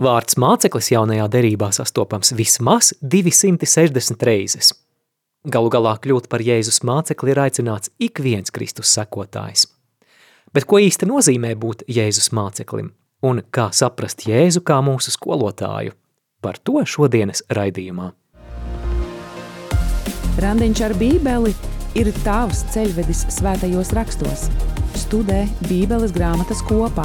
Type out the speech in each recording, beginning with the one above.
Vārds māceklis jaunajā derībā sastopams vismaz 260 reizes. Galu galā kļūt par Jēzus mācekli ir aicināts ik viens Kristus sekotājs. Bet ko īsti nozīmē būt Jēzus māceklim? Un kā saprast Jēzu kā mūsu skolotāju? Par to šodienas raidījumā. Randiņš ar bībeli ir tavs ceļvedis svētajos rakstos. Studē bībeles grāmatas kopā.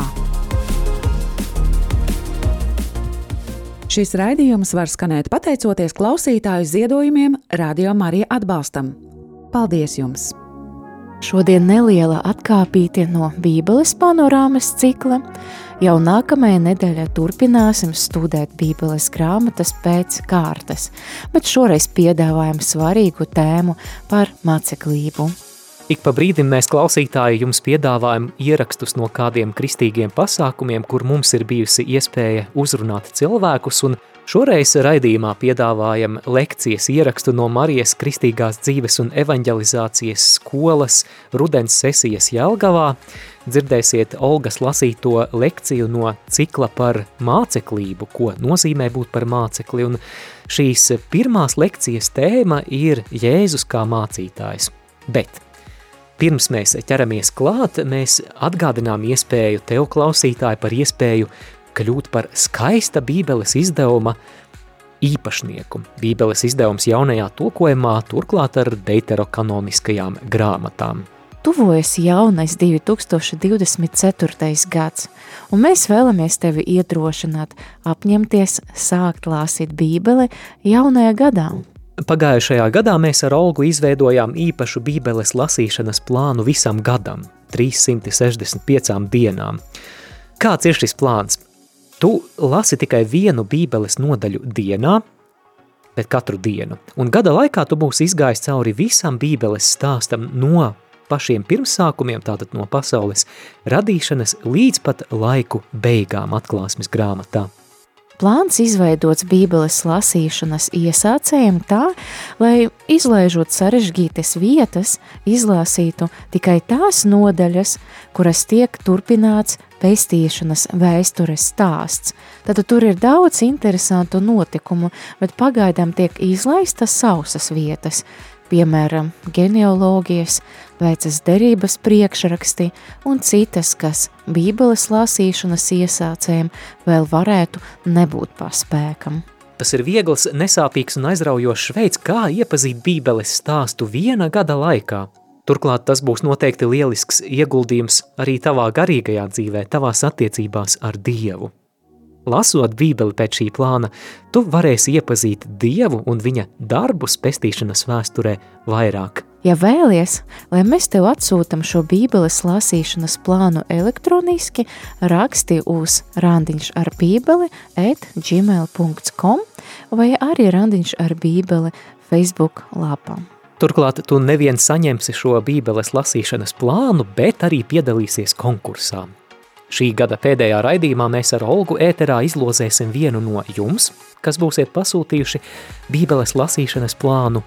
Šis raidījums var skanēt pateicoties klausītāju ziedojumiem, Radio Marija atbalstam. Paldies jums! Šodien neliela atkāpīte no Bībeles panorāmas cikla. Jau nākamajā nedēļā turpināsim studēt Bībeles grāmatas pēc kārtas, bet šoreiz piedāvājam svarīgu tēmu par māceklību. Ik pa brīdim mēs klausītāji jums piedāvājam ierakstus no kādiem kristīgiem pasākumiem, kur mums ir bijusi iespēja uzrunāt cilvēkus un Šoreiz raidījumā piedāvājam lekcijas ierakstu no Marijas Kristīgās dzīves un evaņģelizācijas skolas rudens sesijas Jelgavā. Dzirdēsiet Olgas lasīto lekciju no cikla par māceklību, ko nozīmē būt par mācekli, un šīs pirmās lekcijas tēma ir Jēzus kā mācītājs. Bet pirms mēs ķeramies klāt, mēs atgādinām iespēju tev klausītāji par iespēju kļūt par skaista bībeles izdevuma īpašnieku. Bībeles izdevums jaunajā tulkojumā turklāt ar deuterokanoniskajām grāmatām. Tuvojas jaunais 2024. gads, un mēs vēlamies tevi iedrošināt, apņemties sākt lasīt bībeli jaunajā gadā. Pagājušajā gadā mēs ar Olgu izveidojām īpašu bībeles lasīšanas plānu visam gadam, 365 dienām. Kāds ir šis plāns? Tu lasi tikai vienu bībeles nodaļu dienā, bet katru dienu. Un gada laikā tu būsi izgājis cauri visam bībeles stāstam no pašiem pirmsākumiem, tātad no pasaules radīšanas, līdz pat laiku beigām atklāsmes grāmatā. Plāns izveidots Bībeles lasīšanas iesācējiem tā, lai izlaižot sarežģītas vietas, izlasītu tikai tās nodaļas, kuras tiek turpināts pestīšanas vēstures stāsts. Tad tur ir daudz interesantu notikumu, bet pagaidām tiek izlaistas sausas vietas, piemēram, genealogijas, vecas derības priekšraksti un citas, kas bībeles lasīšanas iesācējiem vēl varētu nebūt paspēkam. Tas ir viegls, nesāpīgs un aizraujošs veids, kā iepazīt bībeles stāstu viena gada laikā. Turklāt tas būs noteikti lielisks ieguldījums arī tavā garīgajā dzīvē, tavās attiecībās ar Dievu. Lasot Bībeli pēc šī plāna, tu varēsi iepazīt Dievu un viņa darbus pestīšanas vēsturē vairāk. Ja vēlies, lai mēs tev atsūtam šo Bībeles lasīšanas plānu elektroniski, raksti uz randiņš ar bībeli at gmail.com vai arī randiņš ar bībeli Facebook lapā. Turklāt tu nevien saņemsi šo Bībeles lasīšanas plānu, bet arī piedalīsies konkursā. Šī gada pēdējā raidījumā mēs ar Olgu ēterā izlozēsim vienu no jums, kas būsiet pasūtījuši Bībeles lasīšanas plānu,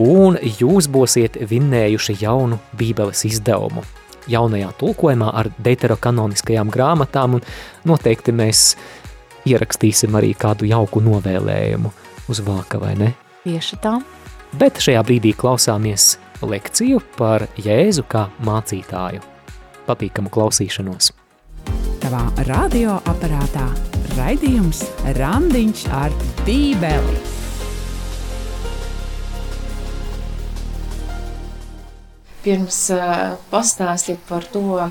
un jūs būsiet vinnējuši jaunu Bībeles izdevumu. Jaunajā tulkojumā ar deuterokanoniskajām grāmatām, un noteikti mēs ierakstīsim arī kādu jauku novēlējumu uz vāka, vai ne? Tieši tā. Bet šajā brīdī klausāmies lekciju par Jēzu kā mācītāju. Patīkamu klausīšanos! Tavā radioaparātā raidījums Randiņš ar Bībeli. Pirms pastāstīt par to,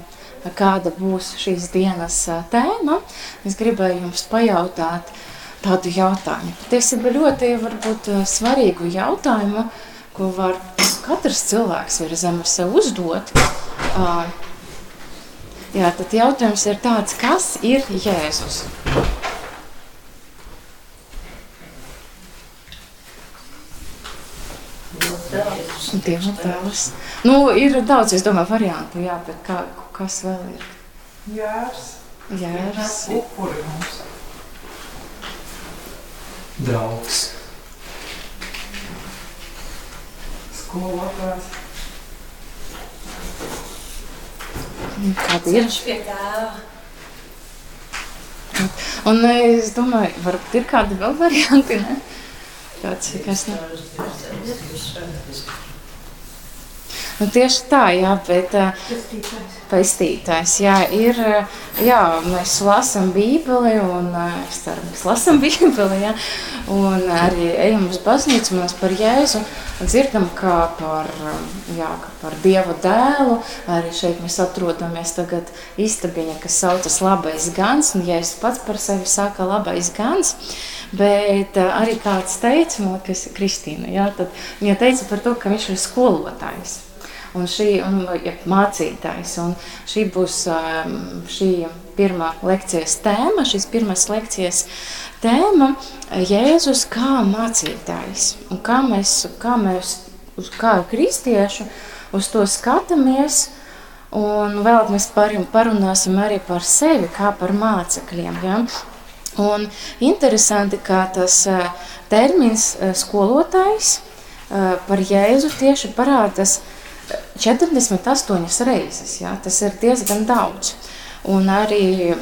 kāda būs šīs dienas tēma, es gribēju jums pajautāt tādu jautājumu. Patiesībā ļoti varbūt svarīgu jautājumu, ko var katrs cilvēks var zem sev uzdot. Jā, tad jautājums ir tāds, kas ir Jēzus? Dieva tēvs. Nu, ir daudz, es domāju, variantu, jā, bet kā, kas vēl ir? Jērs. Jērs. Upuri mums. Draugs. Skolotājs. Kāda ir? Ceļš pie tēva. Un es domāju, varbūt ir kādi vēl varianti, ne? Kāds, kas ne? Nu, tieši tā, jā, bet pestītājs, jā, ir, jā, mēs lasam bībeli un, es ceru, mēs lasam bībeli, jā, un arī ejam uz baznīcu, mēs par Jēzu dzirdam kā par, jā, kā par Dieva dēlu, arī šeit mēs atrodamies tagad istabiņa, kas saucas labais gans, un Jēzus pats par sevi saka labais gans, bet arī kāds teica, man liekas, Kristīna, jā, tad viņa teica par to, ka viņš ir skolotājs un šī un, ja, mācītājs. Un šī būs um, šī pirmā lekcijas tēma, šīs pirmās lekcijas tēma Jēzus kā mācītājs. Un kā mēs, kā mēs kā kristieši uz to skatāmies, un vēl mēs par, parunāsim arī par sevi, kā par mācekļiem. Ja? Un interesanti, kā tas uh, termins uh, skolotājs uh, par Jēzu tieši parādās 48 reizes. Jā, tas ir diezgan daudz. Un arī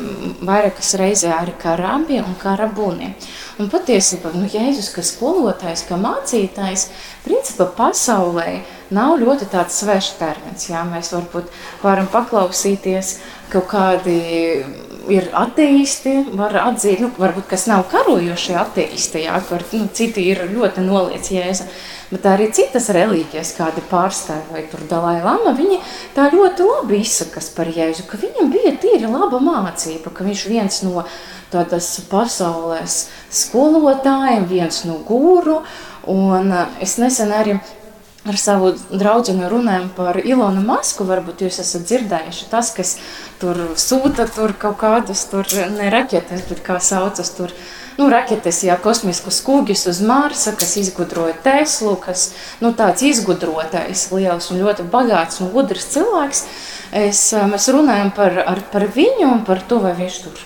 vairākas reizes arī kā rabi un kā rabuni. Un patiesībā nu, Jēzus, kā skolotājs, kā mācītājs, principā pasaulē nav ļoti tāds svešs termins. Jā, mēs varbūt varam paklausīties kaut kādi ir ateisti, var atzīt, nu, varbūt kas nav karojošie ateisti, jā, kur nu, citi ir ļoti noliec Jēzu. Bet arī citas reliģijas, kādi pārstāvji vai tur Dalai Lama, viņi tā ļoti labi izsakas par Jēzu, ka viņam bija tīri laba mācība, ka viņš viens no tādas pasaules skolotājiem, viens no gūru, un eh, es nesen arī ar savu draugu runājam par Ilonu Masku. Varbūt jūs esat dzirdējuši tas, kas tur sūta tur kaut kādas, tur ne raķetes, bet kā saucas tur nu, raķetes, jā, kosmiskus kūģus uz Marsa, kas izgudroja Teslu, kas nu, tāds izgudrotais, liels un ļoti bagāts un gudrs cilvēks. Es, mēs runājam par, ar, par viņu un par to, vai viņš tur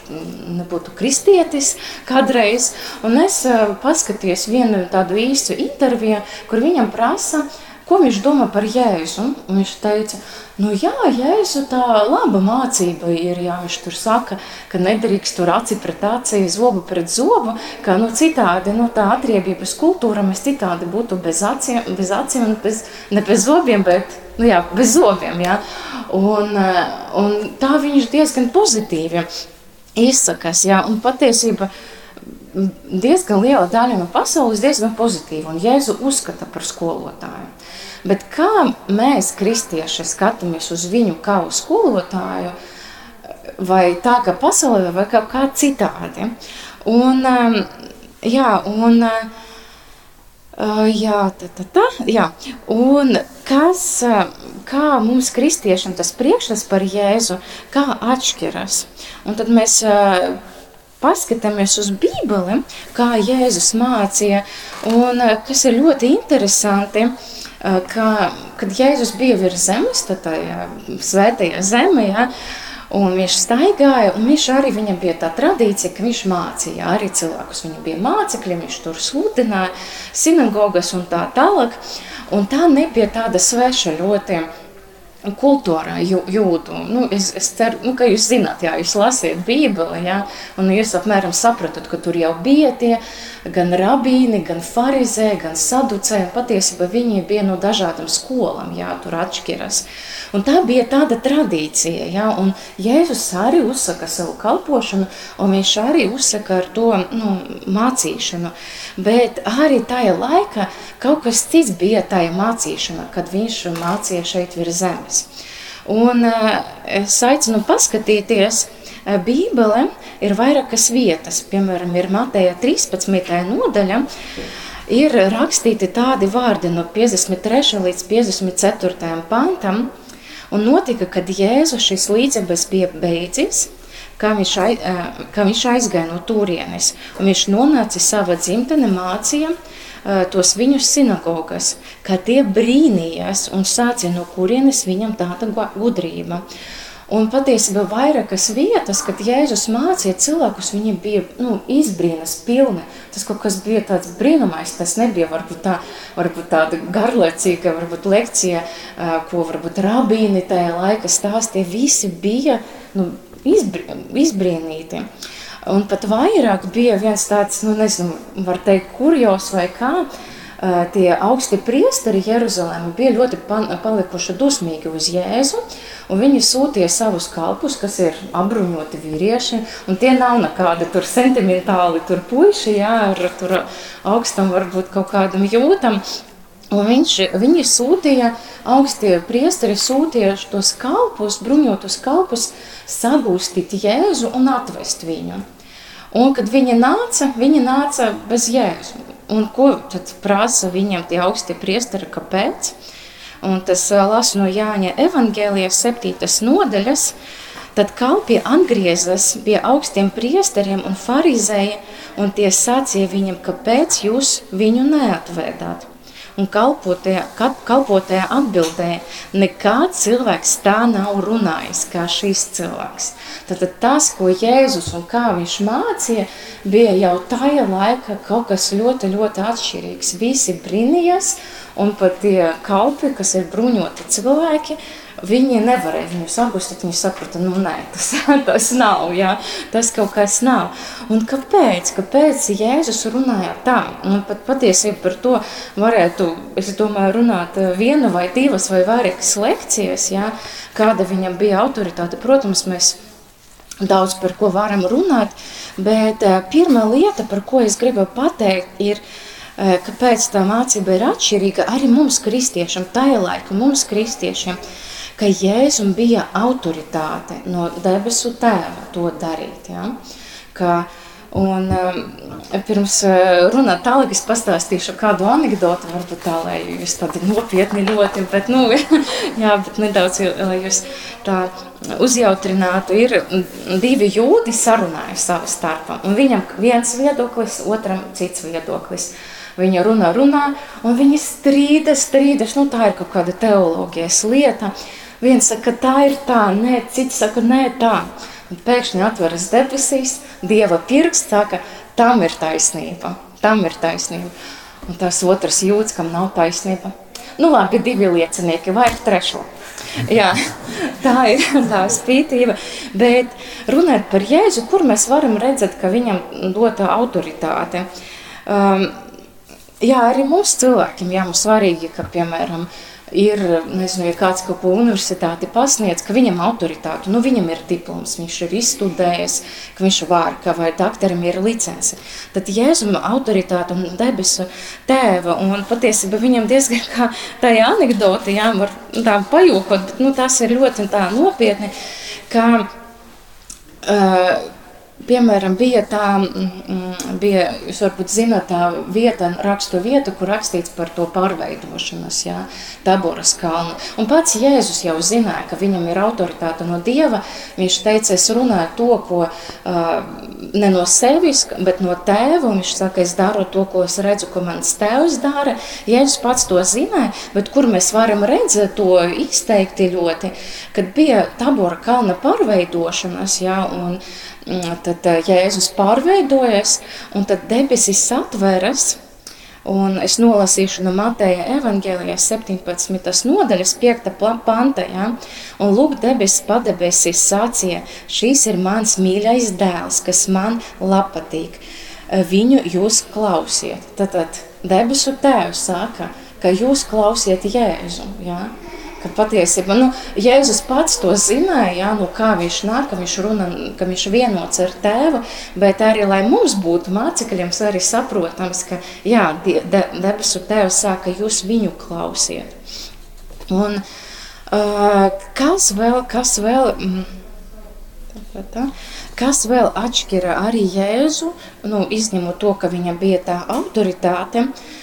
nebūtu kristietis kādreiz. Un es paskatījos vienu tādu īstu interviju, kur viņam prasa, ko viņš domā par Jēzu. Un viņš teica, nu jā, Jēzu tā laba mācība ir, jā, viņš tur saka, ka nedrīkst tur aci pret aci, zobu pret zobu, ka nu citādi, nu tā atriebības kultūra mēs citādi būtu bez aciem, bez aciem, bez, ne bez zobiem, bet, nu jā, bez zobiem, jā. Un, un tā viņš diezgan pozitīvi izsakas, jā, un patiesība, diezgan liela daļa no pasaules diezgan pozitīva, un Jēzu uzskata par skolotāju. Bet kā mēs, kristieši, skatāmies uz viņu kā uz skolotāju, vai tā kā pasaulē, vai kā, kā citādi. Un, um, jā, un, uh, jā, tā, tā, tā, jā. un kas, uh, kā mums kristiešiem tas priekšstats par Jēzu, kā atšķiras. Un tad mēs uh, paskatāmies uz Bībeli, kā Jēzus mācīja, un kas ir ļoti interesanti, uh, ka, kad Jēzus bija virs zemes, tad tajā svētajā zemē, ja, un viņš staigāja, un viņš arī viņam bija tā tradīcija, ka viņš mācīja arī cilvēkus. Viņam bija mācekļi, viņš tur sludināja sinagogas un tā tālāk, un tā nebija tāda sveša ļoti kultūrā jūtu. Nu, es, es ceru, nu, ka jūs zināt, jā, jūs lasiet Bībeli, jā, un jūs apmēram sapratat, ka tur jau bija tie gan rabīni, gan farizē, gan saducē, patiesībā viņi bija no dažādām skolām, jā, tur atšķiras. Un tā bija tāda tradīcija, jā, un Jēzus arī uzsaka savu kalpošanu, un viņš arī uzsaka ar to nu, mācīšanu, bet arī tajā laikā kaut kas cits bija tajā mācīšana, kad viņš mācīja šeit virs zemes. Un eh, es aicinu paskatīties, eh, Bībele ir vairākas vietas, piemēram, ir Mateja 13. nodaļa, ir rakstīti tādi vārdi no 53. līdz 54. pantam, un notika, kad Jēzus šis līdzebes bija beidzis, kā viņš, aiz, eh, kā viņš aizgāja no turienes, un viņš nonāca savā dzimtene mācīja, Eh, tos viņus sinagogas, ka tie brīnījās un sāca no kurienes viņam tāda gudrība. Un patiesībā vairākas vietas, kad Jēzus mācīja cilvēkus, viņi bija nu, izbrīnas pilni. Tas kaut kas bija tāds brīnumais, tas nebija varbūt, tā, varbūt tāda garlaicīga varbūt lekcija, ko varbūt rabīni tajā laika stāstīja. Visi bija nu, izbrī, izbrīnīti. Un pat vairāk bija viens tāds, nu, nezinu, var teikt, kurjos vai kā. Tie augstie priesteri Jeruzalemē bija ļoti palikuši dusmīgi uz Jēzu, un viņi sūtīja savus kalpus, kas ir apbruņoti vīrieši, un tie nav nekādi tur sentimentāli tur puiši, jā, ar tur augstam varbūt kaut kādam jūtam, Un viņš, viņi sūtīja, augstie priesteri sūtīja tos kalpus, bruņotus kalpus, sagūstīt Jēzu un atvest viņu. Un, kad viņi nāca, viņi nāca bez Jēzu. Un ko tad prasa viņam tie augstie priesteri, kāpēc? Un tas lasu no Jāņa evangēlijas septītas nodaļas, tad kalpi atgriezas pie augstiem priesteriem un farizēja, un tie sacīja viņam, kāpēc jūs viņu neatvēdāt un kalpotajā, kalpotajā atbildēja, nekāds cilvēks tā nav runājis kā šis cilvēks. Tad tas, ko Jēzus un kā viņš mācīja, bija jau tajā laikā kaut kas ļoti, ļoti atšķirīgs. Visi brīnījās, un pat tie kalpi, kas ir bruņoti cilvēki, Viņi nevarēja viņu sagustīt, viņi saprata, nu nē, tas, tas nav, jā, tas kaut kas nav. Un kāpēc? Kāpēc Jēzus runāja tā? Un pat patiesībā par to varētu, es domāju, runāt eh, viena vai divas vai vairākas lekcijas, jā, kāda viņam bija autoritāte. Protams, mēs daudz par ko varam runāt, bet eh, pirmā lieta, par ko es gribu pateikt, ir, eh, kāpēc tā mācība ir atšķirīga arī mums kristiešiem, tajā laikā mums kristiešiem ka Jēzum bija autoritāte no debesu tēva to darīt. Ja? Ka, un, um, pirms uh, runāt tālāk, es pastāstīšu kādu anekdoti, varbūt tā, lai jūs tādi nopietni ļoti, bet, nu, jā, bet nedaudz, lai jūs tā uzjautrinātu, ir divi jūdi sarunāja savu starpā, un viņam viens viedoklis, otram cits viedoklis. Viņa runā, runā, un viņi strīdas, strīdas, nu tā ir kaut kāda teoloģijas lieta, Viens saka, tā ir tā, nē, cits saka, nē, tā. Un pēkšņi atveras debesīs, Dieva pirksts saka, tam ir taisnība, tam ir taisnība. Un tas otrs jūtas, kam nav taisnība. Nu labi, divi liecinieki vai trešo. Jā, tā ir tā spītība. Bet runāt par Jēzu, kur mēs varam redzēt, ka viņam dota autoritāte. Um, jā, arī mums cilvēkiem jā, mums svarīgi, ka, piemēram, ir, nezinu, ja kāds kaut ko universitāti pasniedz, ka viņam autoritāte, nu viņam ir diploms, viņš ir izstudējis, ka viņš var, ka vai daktaram ir licence. Tad Jēzuma autoritāte un debesu tēva, un patiesībā viņam diezgan kā tajā anekdote, jā, var tā pajūkot, bet, nu, tas ir ļoti tā nopietni, ka, uh, Piemēram, bija tā, mm, bija, jūs varbūt zināt, tā vieta, rakstu vieta, kur rakstīts par to pārveidošanas, jā, Taboras kalnu. Un pats Jēzus jau zināja, ka viņam ir autoritāte no Dieva. Viņš teica, es runāju to, ko uh, ne no sevis, bet no tēva. Un viņš saka, es daru to, ko es redzu, ko mans tēvs dara. Jēzus pats to zināja, bet kur mēs varam redzēt to izteikti ļoti, kad bija Tabora kalna pārveidošanas, jā, un Mm, tad eh, Jēzus pārveidojas, un tad debesis atveras. Un es nolasīšu no Mateja evanģēlijas 17. nodaļas 5. panta, ja? un lūk debesis padebesīs sācija, šīs ir mans mīļais dēls, kas man patīk. Viņu jūs klausiet. Tad, tad debesu tēvs saka, ka jūs klausiet Jēzu, ja? Ka patiesībā nu, Jēzus pats to zināja, jā, nu, kā viņš nāk, ka viņš runā, ka viņš vienots ar tēvu, bet arī, lai mums būtu mācekļiem, arī saprotams, ka jā, de, debesu tēvs saka, jūs viņu klausiet. Un uh, kas vēl, kas vēl, mm, tā, kas vēl atšķira arī Jēzu, nu, izņemot to, ka viņam bija tā autoritāte, uh,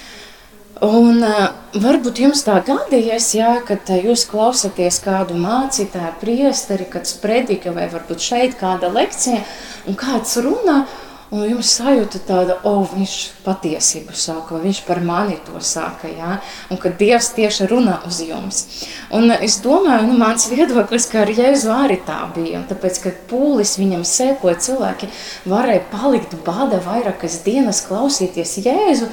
Un uh, varbūt jums tā gadījies, jā, kad uh, jūs klausāties kādu mācītāju, priesteri, kad predika vai varbūt šeit kāda lekcija, un kāds runā, Un jums sajūta tāda, o, oh, viņš patiesību saka, vai viņš par mani to saka, jā, un ka Dievs tieši runā uz jums. Un es domāju, nu, mans viedoklis, ka ar Jēzu arī tā bija, tāpēc, kad pūlis viņam sēkoja, cilvēki varēja palikt bada vairākas dienas klausīties Jēzu,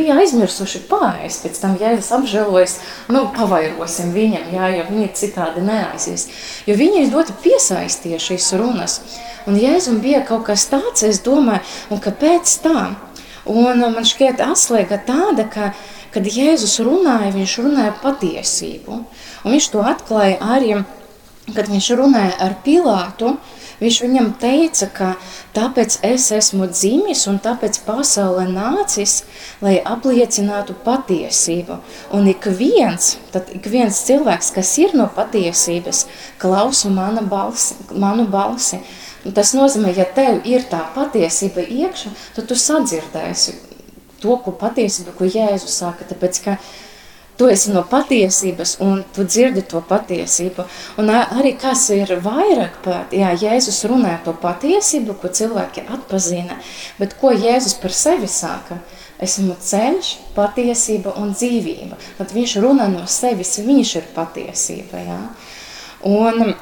bija aizmirsuši pārējais, pēc tam Jēzus apžēlojas, nu, pavairosim viņam, jā, jo viņi citādi neaizies, jo viņi ļoti piesaistīja šīs runas. Un Jēzum bija kaut kas tāds, es domāju, un kāpēc tā? Un man šķiet atslēga tāda, ka, kad Jēzus runāja, viņš runāja patiesību. Un viņš to atklāja arī, kad viņš runāja ar Pilātu, Viņš viņam teica, ka tāpēc es esmu dzimis un tāpēc pasaulē nācis, lai apliecinātu patiesību. Un ik viens, tad ik viens cilvēks, kas ir no patiesības, klausa mana balsi, manu balsi. Un tas nozīmē, ja tev ir tā patiesība iekšā, tad tu sadzirdēsi to, ko patiesība, ko Jēzus saka, tāpēc, ka Tu esi no patiesības, un tu dzirdi to patiesību. Un arī kas ir vairāk par, jā, Jēzus runāja to patiesību, ko cilvēki atpazina, bet ko Jēzus par sevi saka? Esmu ceļš, patiesība un dzīvība. Tad viņš runā no sevis, viņš ir patiesība. Jā. Un,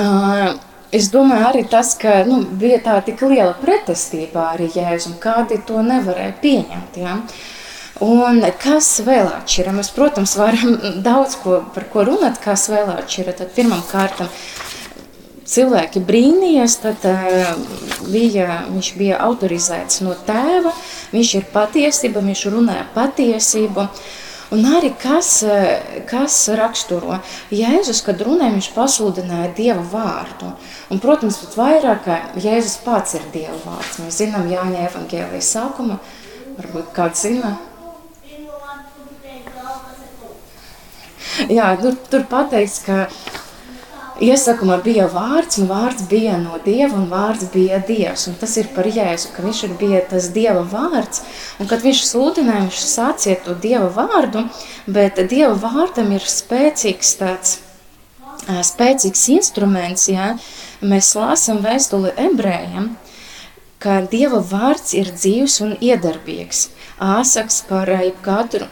uh, es domāju arī tas, ka nu, bija tā tik liela pretestība arī Jēzum, kādi to nevarēja pieņemt. Uh, Un kas vēl atšķira? Mēs, protams, varam daudz ko, par ko runāt, kas vēl atšķira. Tad pirmam kārtam cilvēki brīnījās, tad uh, bija, viņš bija autorizēts no tēva, viņš ir patiesība, viņš runāja patiesību. Un arī kas, kas raksturo Jēzus, kad runāja, viņš pasludināja Dieva vārdu. Un, protams, pat vairāk, ka Jēzus pats ir Dieva vārds. Mēs zinām Jāņa evangēlijas sākumu, varbūt kāds zina, Jā, tur, tur pateikts, ka iesakuma bija vārds, un vārds bija no Dieva, un vārds bija Dievs. Un tas ir par Jēzu, ka viņš ir bija tas Dieva vārds, un kad viņš sludināja, viņš sāciet to Dieva vārdu, bet Dieva vārdam ir spēcīgs tāds, spēcīgs instruments, jā. Mēs lasam vēstuli ebrējiem, ka Dieva vārds ir dzīvs un iedarbīgs, āsaks par katru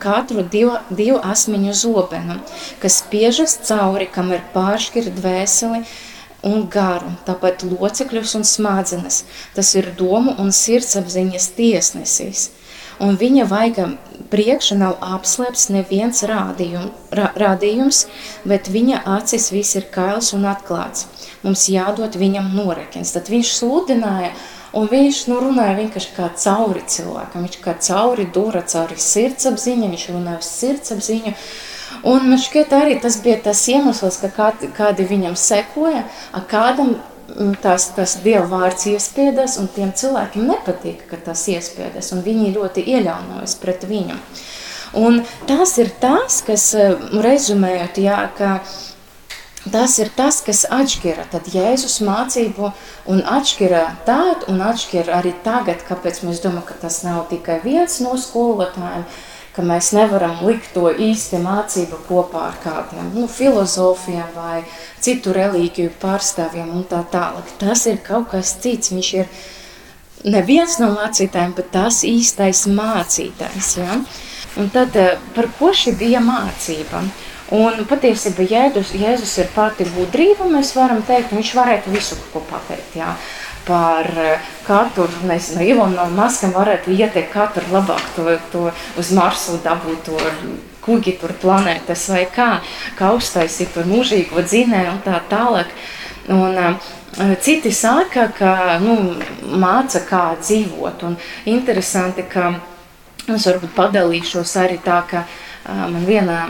katru divu, divu asmeņu zobenu, kas spiežas cauri, kam ir pāršķir dvēseli un garu, tāpat locekļus un smadzenes. Tas ir domu un sirdsapziņas tiesnesis. Un viņa vaiga priekša nav apslēpts neviens rādījum, rā, rādījums, bet viņa acis viss ir kails un atklāts. Mums jādod viņam norekens. Tad viņš sludināja, Un viņš nu, runāja vienkārši kā cauri cilvēkam. Viņš kā cauri dūra, cauri sirdsapziņa, viņš runāja uz sirdsapziņu. Un man šķiet arī tas bija tas iemesls, ka kādi, kādi viņam sekoja, a kādam mm, tās, tas Dieva vārds iespiedās, un tiem cilvēkiem nepatīk, ka tas iespiedās, un viņi ļoti ieļaunojas pret viņu. Un tas ir tas, kas, eh, rezumējot, jā, ka uh, Tas ir tas, kas atšķira Jēzus mācību, un atšķira tādu, un atšķira arī tagad, kāpēc mēs domājam, ka tas nav tikai viens no skolotājiem, ka mēs nevaram likt to īsti mācību kopā ar kādiem nu, filozofiem vai citu reliģiju pārstāvjiem un tā tālāk. Tas ir kaut kas cits, viņš ir neviens no mācītājiem, bet tas īstais mācītājs. Ja? Un tad eh, par ko šī bija mācība? Un patiesībā Jēzus, Jēzus ir pati gudrība, mēs varam teikt, viņš varētu visu ko pateikt. Jā. Par eh, katru, nezinu, Ilonu Maskam varētu ieteikt katru labāk to, to uz Marsu dabūt to kuģi tur planētas vai kā, kā uztaisīt tur mūžīgo dzinē un tā tālāk. Un, uh, citi saka, ka nu, māca kā dzīvot un interesanti, ka es varbūt padalīšos arī tā, ka uh, Man viena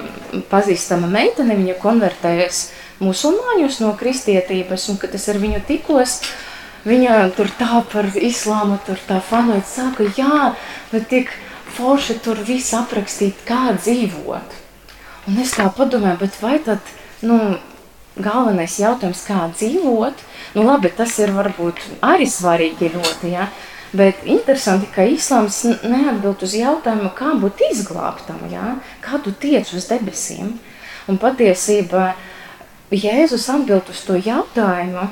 pazīstama meitene, viņa konvertējas musulmaņus no kristietības, un kad es ar viņu tikos, viņa tur tā par islāmu, tur tā fanot, saka, jā, bet tik forši tur viss aprakstīt, kā dzīvot. Un es tā padomāju, bet vai tad, nu, galvenais jautājums, kā dzīvot, nu labi, tas ir varbūt arī svarīgi ļoti, ja? Bet interesanti, ka islāms neatbild uz jautājumu, kā būt izglābtam, ja? kā tu tiec uz debesīm. Un patiesībā Jēzus atbild uz to jautājumu,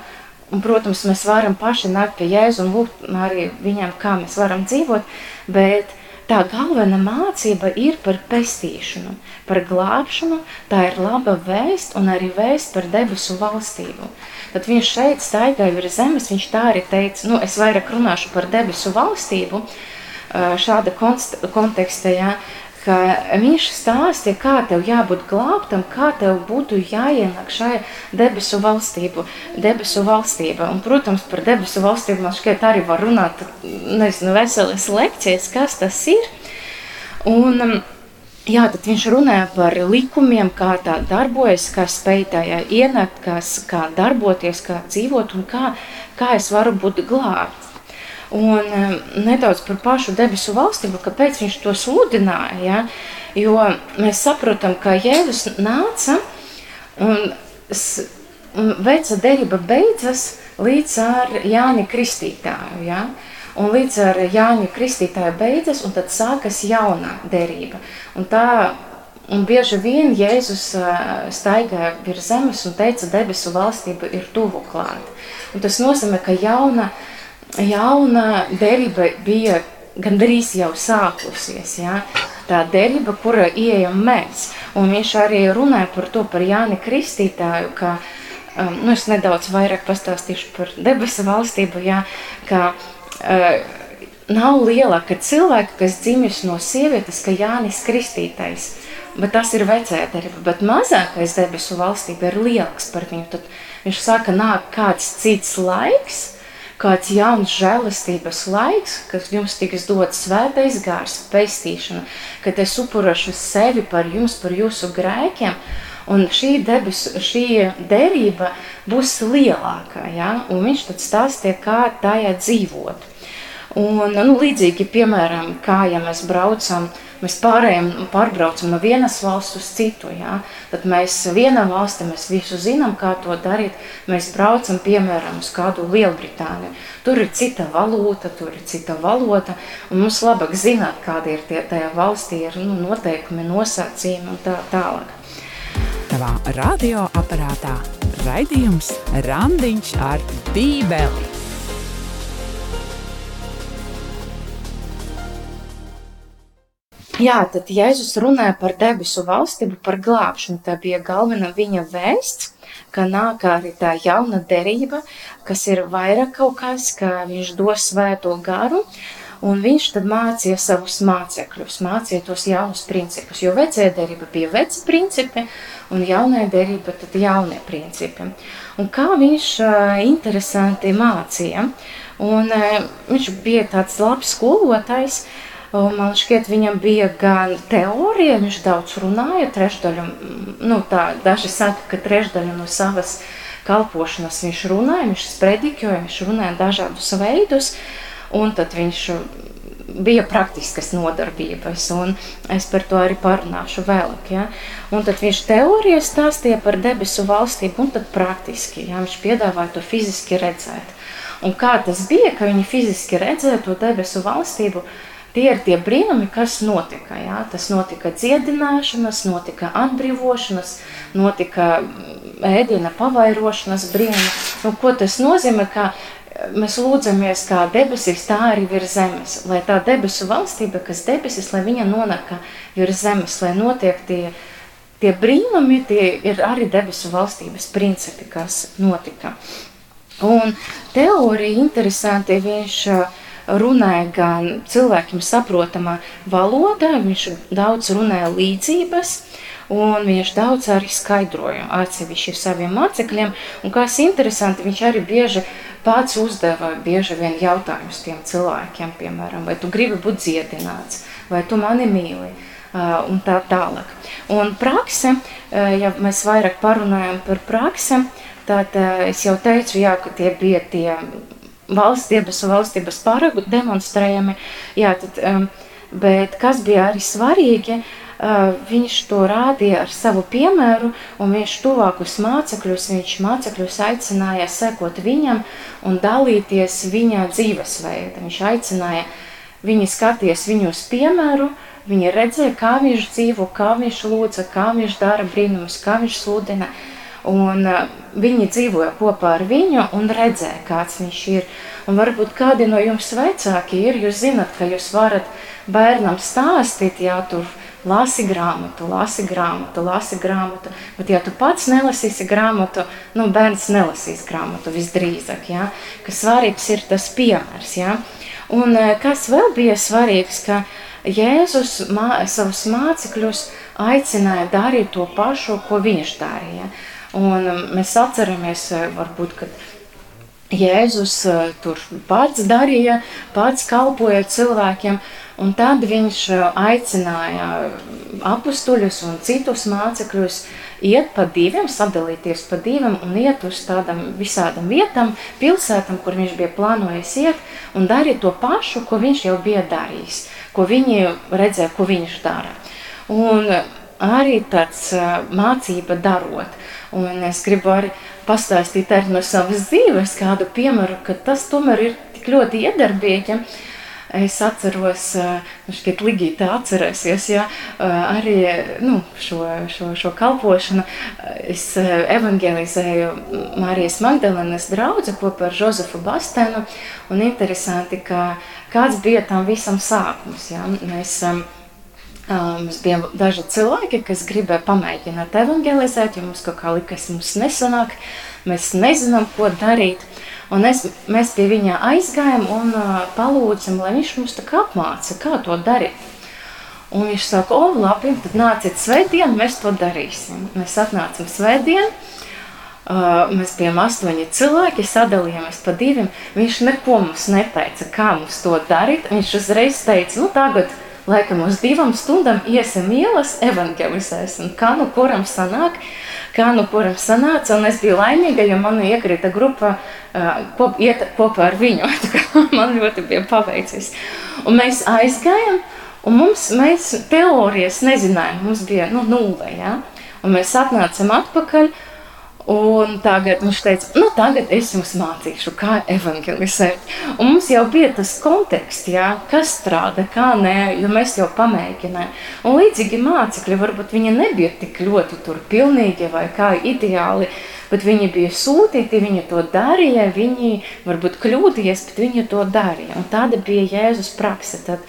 un, protams, mēs varam paši nākt pie Jēzu un lūgt arī viņam, kā mēs varam dzīvot, bet tā galvenā mācība ir par pestīšanu, par glābšanu, tā ir laba vēst un arī vēst par debesu valstību. Tad viņš šeit staigāja virs zemes, viņš tā arī teica, nu, es vairāk runāšu par debesu valstību, šāda konteksta, ja, ka viņš stāstīja, kā tev jābūt glābtam, kā tev būtu jāienāk šajā debesu valstību, debesu valstība. Un, protams, par debesu valstību man šķiet arī var runāt, nezinu, veselas lekcijas, kas tas ir. Un, um, Jā, tad viņš runāja par likumiem, kā tā darbojas, kā spēj tajā ienākt, kā, kā darboties, kā dzīvot un kā, kā es varu būt glābts. Un nedaudz par pašu debesu valstību, kāpēc viņš to sludināja. Ja? Jo mēs saprotam, ka Jēzus nāca un, un veca derība beidzas līdz ar Jāni Kristītāju. Ja? Un līdz ar Jāņa Kristītāja beidzas, un tad sākas jauna derība. Un tā Un bieži vien Jēzus staigāja virs zemes un teica, debesu valstība ir tuvu klāt. Un tas nozīmē, ka jauna jauna derība bija gandrīz jau sākusies. Ja? Tā derība, kura ieejam mēs. Un viņš arī runāja par to, par Jāni Kristītāju, ka, um, nu es nedaudz vairāk pastāstīšu par debesu valstību, ja? ka uh, nav lielāka cilvēka, kas dzimis no sievietes, ka Jānis Kristītais. Bet tas ir vecā derība, bet mazākais debesu valstība ir lielāks par viņu. Tad viņš saka, nāk kāds cits laiks, kāds jauns žēlastības laiks, kad jums tiks dots svētais gārs, pestīšana, kad es upurašu sevi par jums, par jūsu grēkiem, un šī debes, šī derība būs lielākā, ja? un viņš tad stāstīja, kā tajā dzīvot. Un, nu, līdzīgi, piemēram, kā ja mēs braucam uh, Mēs pārējām, pārbraucam no vienas valsts uz citu. Ja? Tad mēs vienā valstī mēs visu zinām, kā to darīt. Mēs braucam, piemēram, uz kādu Lielbritāniju. Tur ir cita valūta, tur ir cita valoda. Mums labāk zināt, kādi ir tie tajā valstī ir, nu, noteikumi, nosacījumi un tā tālāk. Tavā radioaparātā raidījums Randiņš ar Bībeli. Jā, tad Jēzus runāja par debesu valstību, par glābšanu. Tā bija galvenā viņa vēsts, ka nāk arī tā jauna derība, kas ir vairāk kaut kas, ka viņš dos svēto garu, un viņš tad mācīja savus mācekļus, mācīja tos jaunus principus, jo vecajā derība bija veci principi, un jaunajā derība tad jaunie principi. Un kā viņš interesanti mācīja, un viņš bija tāds labs skolotājs, uh, Man šķiet, viņam bija gan teorija, viņš daudz runāja, trešdaļu, nu tā, daži saka, ka trešdaļu no savas kalpošanas viņš runāja, viņš sprediķoja, viņš runāja dažādus veidus, un tad viņš bija praktiskas nodarbības, un es par to arī parunāšu vēlāk. Ja? Un tad viņš teorijā stāstīja par debesu valstību, un tad praktiski, ja? viņš piedāvāja to fiziski redzēt. Un kā tas bija, ka viņi fiziski redzēja to debesu valstību, Tie ir tie brīnumi, kas notika. Jā. Tas notika dziedināšanas, notika atbrīvošanas, notika mm, ēdiena pavairošanas brīnumi. Nu, ko tas nozīmē? Ka e, mēs lūdzamies, kā debesis, tā arī virs zemes. Lai tā debesu valstība, kas debesis, lai viņa nonāka virs zemes, lai notiek tie, tie brīnumi, tie ir arī debesu valstības principi, kas notika. Un teorija interesanti viņš uh, runāja gan cilvēkiem saprotamā valodā, viņš daudz runāja līdzības, un viņš daudz arī skaidroja atsevišķi saviem mācekļiem, un kas interesanti, viņš arī bieži pats uzdeva bieži vien jautājumus tiem cilvēkiem, piemēram, vai tu gribi būt dziedināts, vai tu mani mīli, un tā tālāk. Un prakse, ja mēs vairāk parunājam par praksi, tad es jau teicu, jā, ka tie bija tie valsts debesu valstības paragu demonstrējami. Jā, tad, um, bet kas bija arī svarīgi, uh, viņš to rādīja ar savu piemēru, un viņš tuvākus mācekļus, viņš mācekļus aicināja sekot viņam un dalīties viņa dzīvesveidā. Viņš aicināja viņi skaties viņu uz piemēru, viņi redzēja, kā viņš dzīvo, kā viņš lūdza, kā viņš dara brīnumus, kā viņš sludina. Uh, Un uh, viņi dzīvoja kopā ar viņu un redzēja, kāds viņš ir. Un varbūt kādi no jums vecāki ir, jūs zinat, ka jūs varat bērnam stāstīt, jā, tur lasi grāmatu, lasi grāmatu, lasi grāmatu. Bet, ja tu pats nelasīsi grāmatu, nu, bērns nelasīs grāmatu visdrīzāk. Ja? Kas svarīgs ir tas piemērs. Ja? Un kas vēl bija svarīgs, ka Jēzus mā, savus mācekļus aicināja darīt to pašu, ko viņš darīja. Un mēs atceramies, varbūt, kad Jēzus tur pats darīja, pats kalpoja cilvēkiem, un tad viņš aicināja apstuļus un citus mācekļus iet pa diviem, sadalīties pa diviem un iet uz tādām visādām vietām, pilsētām, kur viņš bija plānojis iet, un darīt to pašu, ko viņš jau bija darījis, ko viņi redzēja, ko viņš dara. Un arī tāds mācība darot. Un es gribu arī pastāstīt arī no savas dzīves kādu piemēru, ka tas tomēr ir tik ļoti iedarbīgi. Ja? Es atceros, nu, šķiet, Ligita atcerēsies, ja, arī nu, šo, šo, šo kalpošanu. Es evangelizēju Marijas Magdalenes draudzi kopā ar Žozefu Bastenu, un interesanti, ka kāds bija tam visam sākums, ja. Mēs, Mums bija daži cilvēki, kas gribēja pamēģināt evangelizēt, jo mums kaut kā likās, mums nesanāk, mēs nezinām, ko darīt. Un es, mēs pie viņa aizgājām un uh, palūdzam, lai viņš mums tā kā apmāca, kā to darīt. Un viņš saka, o, labi, tad nāciet svētdien, mēs to darīsim. Mēs atnācam svētdien, uh, mēs bijām astoņi cilvēki, sadalījāmies pa diviem. Viņš neko mums neteica, kā mums to darīt. Viņš uzreiz teica, nu tagad, laikam uz divām stundām iesim ielas, evangelizēsim, kā nu kuram sanāk, kā nu kuram sanāca, un es biju laimīga, jo man iekrita grupa kop, iet kopā ar viņu, man ļoti bija paveicis. Un mēs aizgājām, un mums, mēs teorijas nezinājām, mums bija, nu, nulle, ja? un mēs atnācam atpakaļ, Un tagad viņš teica, nu, tagad es jums mācīšu, kā evangelizēt. Un mums jau bija tas konteksts, jā, kas strādā, kā nē, jo mēs jau pamēģinājām. Un līdzīgi mācekļi, varbūt viņi nebija tik ļoti tur pilnīgi vai kā ideāli, bet viņi bija sūtīti, viņi to darīja, viņi varbūt kļūdījies, bet viņi to darīja. Un tāda bija Jēzus prakse. Tad,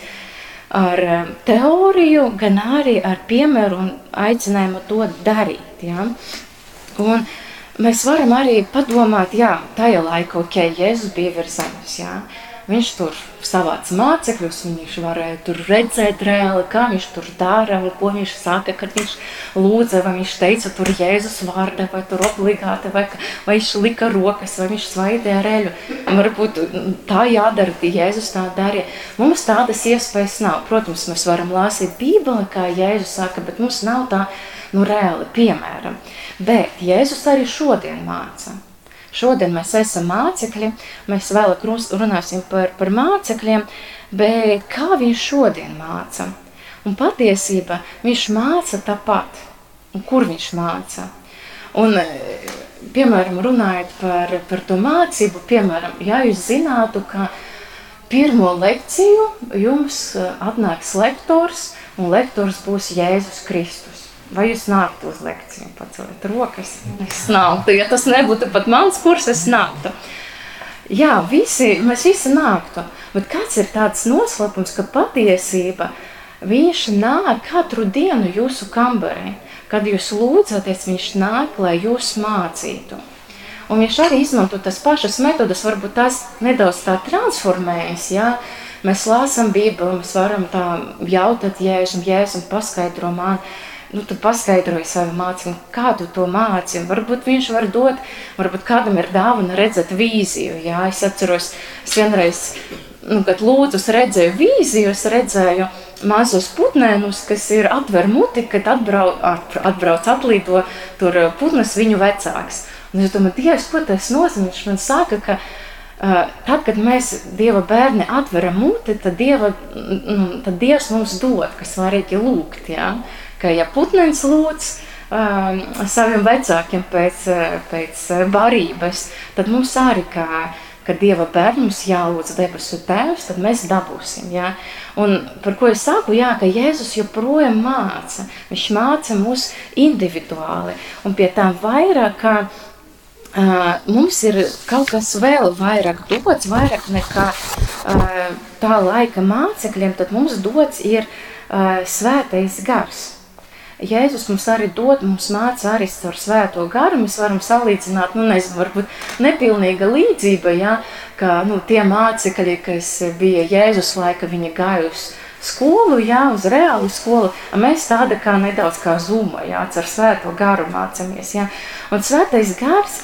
ar eh, teoriju, gan arī ar piemēru un aicinājumu to darīt. Ja? Un, uh, mēs varam arī padomāt, jā, tajā laikā, ok, Jēzus bija virs zemes, jā. Viņš tur savāca mācekļus, viņš varēja tur redzēt reāli, kā viņš tur dara, ko viņš saka, kad viņš lūdza, vai viņš teica tur Jēzus vārda, vai tur obligāti, vai, vai viņš lika rokas, vai viņš svaidīja reļu. Varbūt tā jādara, Jēzus tā darīja. Mums tādas iespējas nav. Protams, mēs varam lasīt Bībeli, kā Jēzus saka, bet mums nav tā, nu reāli, piemēram. Bet Jēzus arī šodien māca. Šodien mēs esam mācekļi, mēs vēlāk runāsim par, par mācekļiem, bet kā viņš šodien māca? Un patiesībā viņš māca tāpat. Un kur viņš māca? Un, piemēram, runājot par, par to mācību, piemēram, ja jūs zinātu, ka pirmo lekciju jums atnāks lektors, un lektors būs Jēzus Kristus. Vai jūs nāktu uz lekciju, paceliet rokas? Es nāktu, ja tas nebūtu pat mans kurs, es nāktu. Jā, visi, mēs visi nāktu, bet kāds ir tāds noslēpums, ka patiesība viņš nāk katru dienu jūsu kambarī. Kad jūs lūdzaties, viņš nāk, lai jūs mācītu. Un viņš arī izmanto tas pašas metodas, varbūt tās nedaudz tā transformējas, jā. Mēs lāsam Bībeli, mēs varam tā jautāt Jēzum, Jēzum paskaidro man, nu, tu paskaidroji savu mācību, kā tu to māci. Varbūt viņš var dot, varbūt kādam ir dāvana redzēt vīziju. Jā, es atceros, es vienreiz, nu, kad lūdzu, redzēju vīziju, es redzēju mazus putnēnus, kas ir atver muti, kad atbrauc, atbrauc atlido tur putnas viņu vecāks. Un es domāju, Dievs, ko tas nozīmē? Viņš man saka, ka Uh, tad, kad mēs Dieva bērni atveram muti, tad, Dieva, mm, tad Dievs mums dod, kas svarīgi lūgt. Ja? Ka ja putnens lūdz um, saviem vecākiem pēc, pēc barības, tad mums arī kā, ka Dieva bērnums jālūdz debesu tēvs, tad mēs dabūsim. Ja? Un par ko es saku, jā, ka Jēzus joprojām māca, viņš māca mūs individuāli un pie tā vairāk, ka Uh, mums ir kaut kas vēl vairāk dots, vairāk nekā uh, tā laika mācekļiem, tad mums dots ir uh, svētais gars. Jēzus mums arī dod, mums māca arī caur svēto garu. Mēs varam salīdzināt, nu, nezinu, varbūt nepilnīga līdzība, ja, ka nu, tie mācekļi, kas bija Jēzus laika, viņi gāja uz skolu, jā, uz reālu skolu, mēs tāda kā nedaudz kā zuma, jā, ar svēto garu mācamies, jā. Un svētais gars,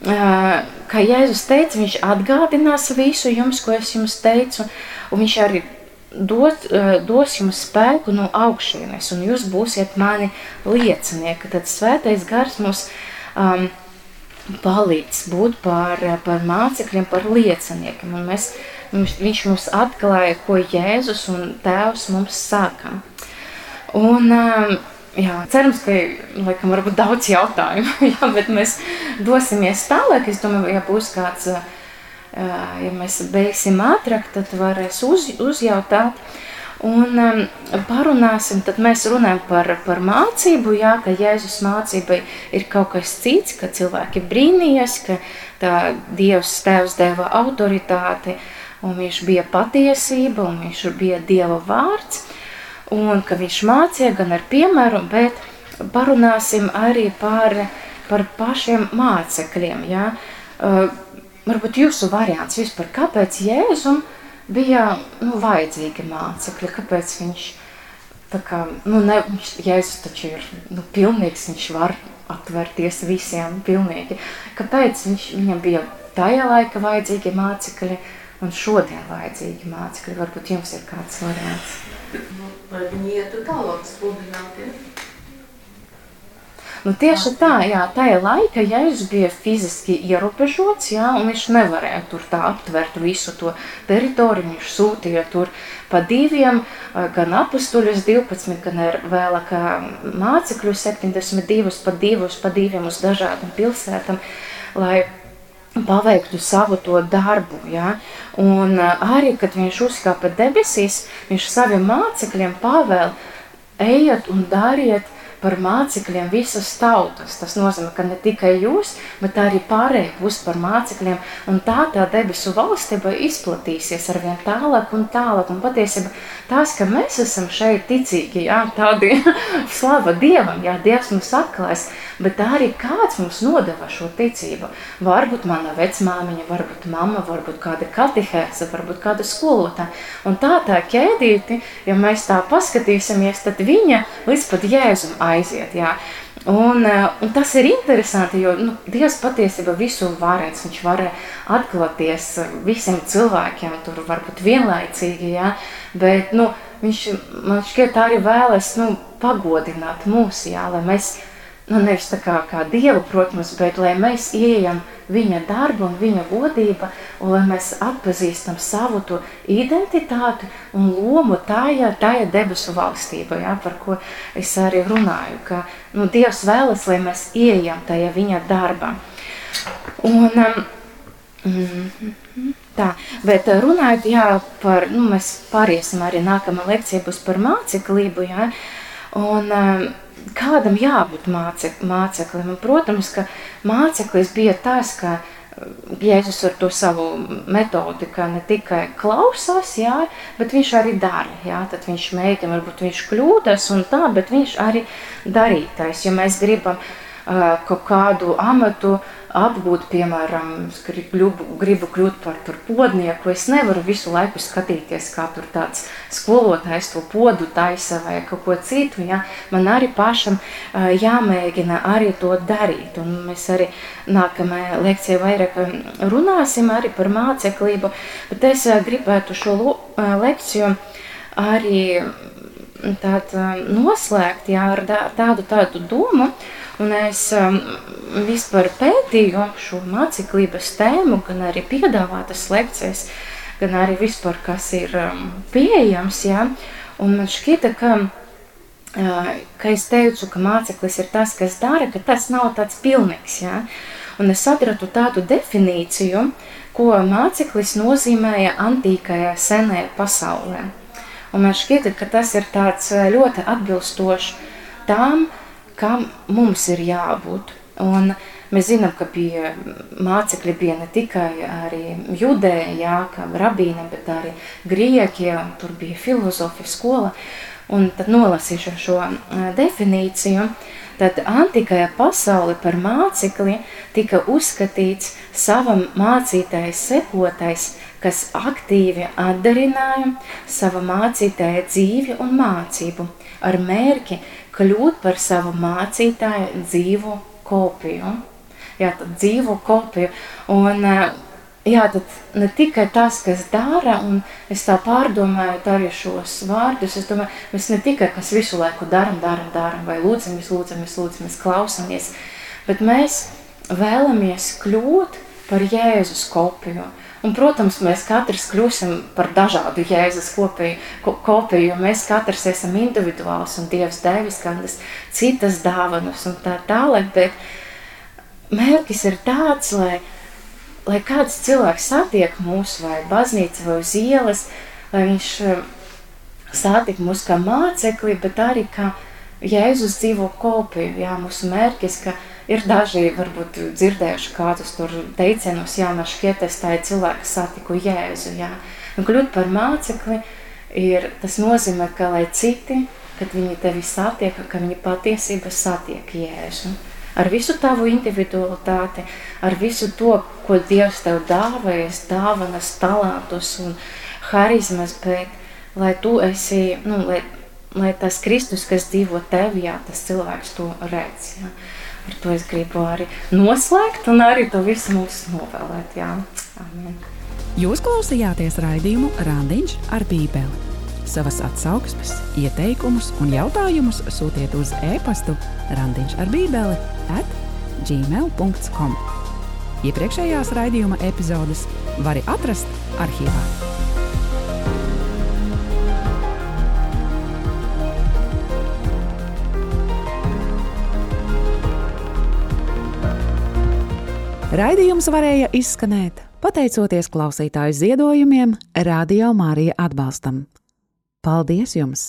kā Jēzus teica, viņš atgādinās visu jums, ko es jums teicu, un viņš arī dos, dos jums spēku no augšienes, un jūs būsiet mani liecinieki. Tad svētais gars mums um, palīdz būt par, par mācekļiem, par lieciniekiem, un mēs viņš mums atklāja, ko Jēzus un Tēvs mums saka. Un, um, jā, cerams, ka laikam varbūt daudz jautājumu, jā, bet mēs dosimies tālāk. Es domāju, ja būs kāds, uh, ja mēs beigsim ātrāk, tad varēs uz, uzjautāt. Un um, parunāsim, tad mēs runājam par, par mācību, jā, ka Jēzus mācība ir kaut kas cits, ka cilvēki brīnījas, ka tā Dievs Tēvs deva autoritāti, un viņš bija patiesība, un viņš bija Dieva vārds, un ka viņš mācīja gan ar piemēru, bet parunāsim arī par, par pašiem mācekļiem. Ja? Uh, varbūt jūsu variants vispār, kāpēc Jēzum bija nu, vajadzīgi mācekļi, kāpēc viņš tā kā, nu ne, Jēzus taču ir nu, pilnīgs, viņš var atvērties visiem pilnīgi. Kāpēc viņš, viņam bija tajā laika vajadzīgi mācekļi, un šodien vajadzīgi mācekļi. Varbūt jums ir kāds variants. Nu, lai viņi ietu tālāk sludināt, ja? Nu, tieši tā, jā, tajā laika Jēzus bija fiziski ierobežots, jā, un viņš nevarēja tur tā aptvert visu to teritoriju, viņš sūtīja tur pa diviem, gan apustuļus 12, gan ar vēlāk mācekļu 72, pa divus, pa diviem uz dažādām pilsētām, lai paveiktu savu to darbu. Ja? Un arī, kad viņš uzkāpa debesīs, viņš saviem mācekļiem pavēl, ejiet un dariet par mācekļiem visas tautas. Tas nozīmē, ka ne tikai jūs, bet arī pārējie būs par mācekļiem, un tā tā debesu valstība izplatīsies ar vien tālāk un tālāk. Un patiesībā tas, ka mēs esam šeit ticīgi, jā, tādi slava Dievam, jā, Dievs mums atklājas, bet arī kāds mums nodeva šo ticību. Varbūt mana vecmāmiņa, varbūt mamma, varbūt kāda katehēsa, varbūt kāda skolotāja. Un tā tā ķēdīti, ja mēs tā paskatīsimies, tad viņa līdz pat Jēzum aiziet. Jā. Un, eh, un tas ir interesanti, jo nu, Dievs patiesībā visu varēs. Viņš varēja atklāties visiem cilvēkiem, tur varbūt vienlaicīgi, jā, bet nu, viņš man šķiet arī vēlas nu, pagodināt mūs, jā, lai mēs nu, nevis tā kā, kā Dievu, protams, bet lai mēs ieejam viņa darbu un viņa godība, un lai mēs atpazīstam savu to identitāti un lomu tajā, tajā debesu valstībā, ja, par ko es arī runāju, ka nu, Dievs vēlas, lai mēs ieejam tajā viņa darbā. Un, um, mm, tā, bet runājot, jā, par, nu, mēs pāriesim arī nākamā lekcija būs par māceklību, jā, un, um, kādam jābūt mācek, māceklim. Un, protams, ka māceklis bija tas, ka uh, Jēzus ar to savu metodi, ka ne tikai klausās, jā, bet viņš arī dara. Jā, tad viņš mēģina, varbūt viņš kļūdas un tā, bet viņš arī darītais. Ja mēs gribam uh, kaut kādu amatu, uh, apgūt, piemēram, gribu, gribu kļūt par podnieku. Es nevaru visu laiku skatīties, kā tur tāds skolotājs to podu taisa vai kaut ko citu. Ja? Man arī pašam jāmēģina arī to darīt. Un mēs arī nākamajā lekcijā vairāk runāsim arī par māceklību, bet es gribētu šo lekciju arī tād, noslēgt jā, ar tādu, tādu domu, Un es um, vispār pētīju šo māceklības tēmu, gan arī piedāvātas lekcijas, gan arī vispār, kas ir um, pieejams. Ja? Un man šķita, ka, uh, ka es teicu, ka māceklis ir tas, kas dara, ka tas nav tāds pilnīgs. Ja? Un es atradu tādu definīciju, ko māceklis nozīmēja antīkajā senajā pasaulē. Un man šķiet, ka tas ir tāds uh, ļoti atbilstošs tām, kam mums ir jābūt. Un mēs zinām, ka bija mācekļi bija ne tikai arī judēji, jā, kā rabīni, bet arī grieķi, tur bija filozofija skola. Un tad nolasīšu šo definīciju. Tad antikajā pasaule par mācekli tika uzskatīts savam mācītājs sekotais, kas aktīvi atdarināja sava mācītāja dzīvi un mācību ar mērķi kļūt par savu mācītāju dzīvu kopiju. Jā, tad dzīvo kopiju. Un, jā, tad ne tikai tas, kas dara, un es tā pārdomāju arī šos vārdus, es domāju, mēs ne tikai kas visu laiku daram, daram, daram, vai lūdzamies, lūdzamies, lūdzamies, klausamies, bet mēs vēlamies kļūt par Jēzus kopiju. Un, protams, mēs katrs kļūsim par dažādu jēzus kopiju, ko, kopiju, jo mēs katrs esam individuāls un Dievs devis kādas citas dāvanas un tā tālāk, bet mērķis ir tāds, lai, lai kāds cilvēks satiek mūs vai baznīca vai uz ielas, lai viņš eh, satik mūs kā mācekli, bet arī kā Jēzus dzīvo kopiju, jā, mūsu mērķis, ka Ir daži, varbūt dzirdējuši kādus tur teicienus, jā, man šķiet, es tā ir cilvēka satiku Jēzu, jā. Un kļūt par mācekli ir, tas nozīmē, ka lai citi, kad viņi tevi satiek, ka viņi patiesībā satiek Jēzu. Ar visu tavu individualitāti, ar visu to, ko Dievs tev dāvājas, dāvanas, talantus un harizmas, bet lai tu esi, nu, lai, lai tas Kristus, kas dzīvo tevī, jā, tas cilvēks to redz, jā. Ar to es gribu arī noslēgt un arī to visu mums novēlēt. Jā. Amen. Jūs klausījāties raidījumu Rāndiņš ar Bībeli. Savas atsauksmes, ieteikumus un jautājumus sūtiet uz e-pastu Rāndiņš ar Bībeli at gmail.com. Iepriekšējās raidījuma epizodes var atrast arhīvā. Raidījums varēja izskanēt pateicoties klausītāju ziedojumiem, Radio Mārija atbalstam. Paldies jums!